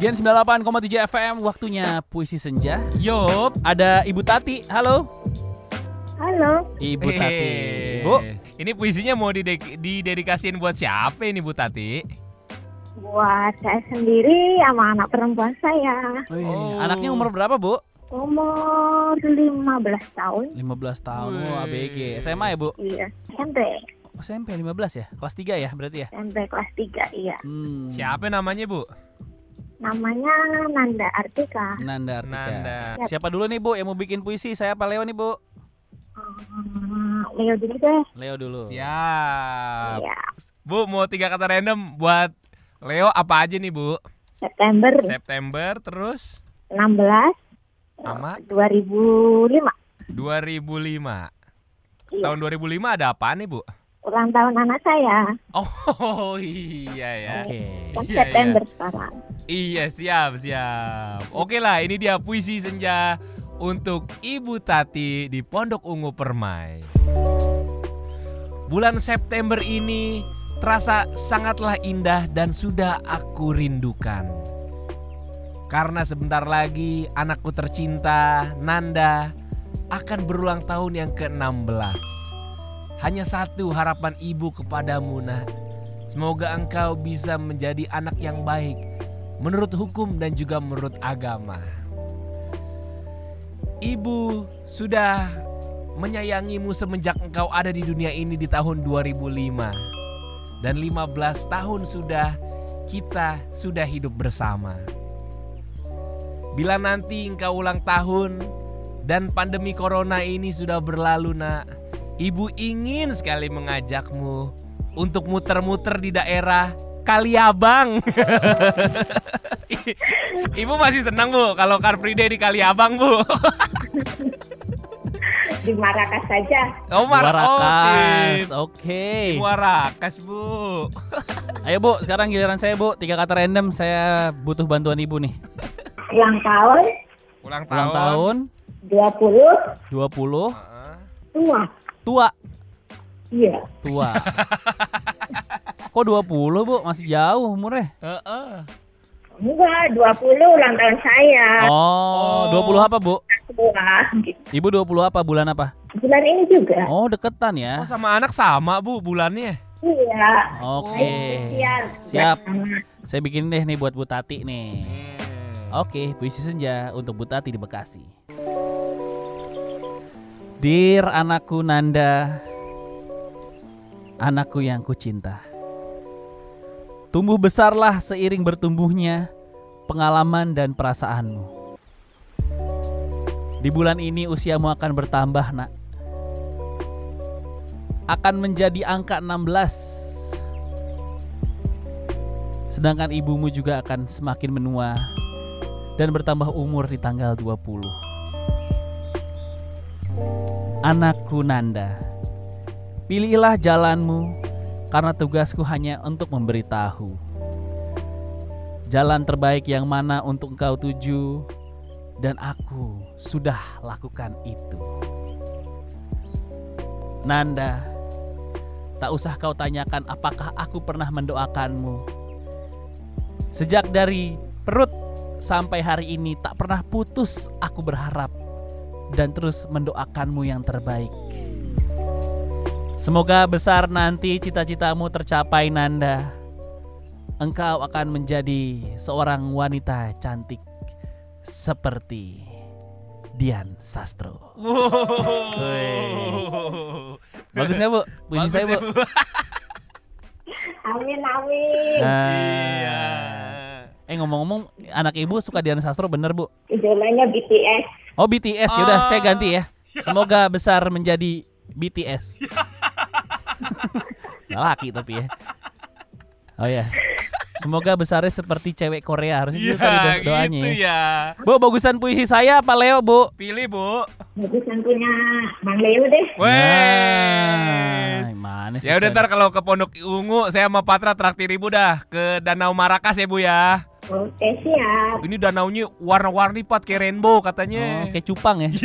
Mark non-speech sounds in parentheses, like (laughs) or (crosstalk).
Gen 98,7 FM waktunya puisi senja. Yup. Ada Ibu Tati. Halo. Halo, Ibu Tati. Eh, Bu, Ini puisinya mau didek- didedikasiin buat siapa ini Bu Tati? buat saya sendiri sama anak perempuan saya. Wih, Oh. anaknya umur berapa, Bu? Umur 15 tahun. 15 tahun. Oh, Wih. ABG. SMA ya, Bu? Iya, SMP. Oh, SMP 15 ya? Kelas 3 ya berarti ya? SMP kelas 3, iya. Hmm. Siapa namanya Bu? Namanya Nanda Artika. Nanda Artika. Nanda. Siapa dulu nih, Bu, yang mau bikin puisi? Saya apa Leo nih, Bu? Hmm, Leo dulu deh. Leo dulu. Siap. Iya, Bu mau tiga kata random buat Leo apa aja nih Bu? September September terus 16 sama 2005. 2005. Iya. Tahun 2005 ada apa nih Bu? Ulang tahun anak saya. Oh (laughs) iya ya. Oke. Kan Iya, September sekarang. Iya siap siap. Oke lah ini dia puisi senja untuk Ibu Tati di Pondok Ungu Permai. Bulan September ini terasa sangatlah indah dan sudah aku rindukan. Karena sebentar lagi anakku tercinta Nanda akan berulang tahun yang ke-16. Hanya satu harapan ibu kepadamu nak. Semoga engkau bisa menjadi anak yang baik menurut hukum dan juga menurut agama. Ibu sudah menyayangimu semenjak engkau ada di dunia ini di tahun 2005. Dan 15 tahun sudah kita sudah hidup bersama. Bila nanti engkau ulang tahun dan pandemi corona ini sudah berlalu nak, ibu ingin sekali mengajakmu untuk muter-muter di daerah Kaliabang. Ibu masih senang bu kalau Car Free Day di Kaliabang bu. Di Marrakas saja. Oh Mar- Warakas. oh, Oke. di Warakas bu. Ayo, Bu, sekarang giliran saya, Bu. Tiga kata random, saya butuh bantuan Ibu nih. Ulang tahun Ulang Ulang tahun 20 20 Heeh. tua. tua. Iya. Tua. (laughs) Kok 20, Bu? Masih jauh umurnya. Heeh. Enggak, 20 ulang tahun saya. Oh, Oh. 20 apa, Bu? Gitu. Ibu 20 apa? Bulan apa? Bulan ini juga. Oh, deketan Oh ya. sama anak sama bu bulannya. Iya. Oke. Spesial Siap. buat anak. Saya bikin deh nih buat Bu Tati nih. Oh. Oke, puisi senja untuk Bu Tati di Bekasi. Dear anakku Nanda, anakku yang kucinta. Tumbuh besarlah seiring bertumbuhnya pengalaman dan perasaanmu. Di bulan ini usiamu akan bertambah, Nak. Akan menjadi angka 16. Sedangkan ibumu juga akan semakin menua dan bertambah umur di tanggal 20. Anakku Nanda, pilihlah jalanmu karena tugasku hanya untuk memberitahu. Jalan terbaik yang mana untuk engkau tuju dan aku sudah lakukan itu. Nanda, tak usah kau tanyakan apakah aku pernah mendoakanmu. Sejak dari perut sampai hari ini tak pernah putus aku berharap dan terus mendoakanmu yang terbaik. Semoga besar nanti cita-citamu tercapai Nanda. Engkau akan menjadi seorang wanita cantik seperti Dian Sastro. Wow. Bagus nggak bu? Puisi Bagus saya bu. ya, Bu. Amin amin. Nah. Iya. Eh ngomong-ngomong anak ibu suka Dian Sastro bener bu? Idolanya BTS. Oh BTS yaudah Ah. saya ganti ya. Semoga besar menjadi BTS. Laki tapi ya. Oh ya. Semoga besarnya seperti cewek Korea harusnya Iya gitu tadi do- doanya. gitu ya. ya. Bu bagusan puisi saya apa Leo bu? Pilih bu. Bagusan punya Bang Leo deh. Wes. Nah, mana? Ya udah ntar kalau ke Pondok Ungu saya sama Patra traktir ibu dah ke Danau Marakas ya bu ya. Oke siap. Ini danaunya warna-warni pat kayak rainbow katanya. Oh, kayak cupang ya. (laughs)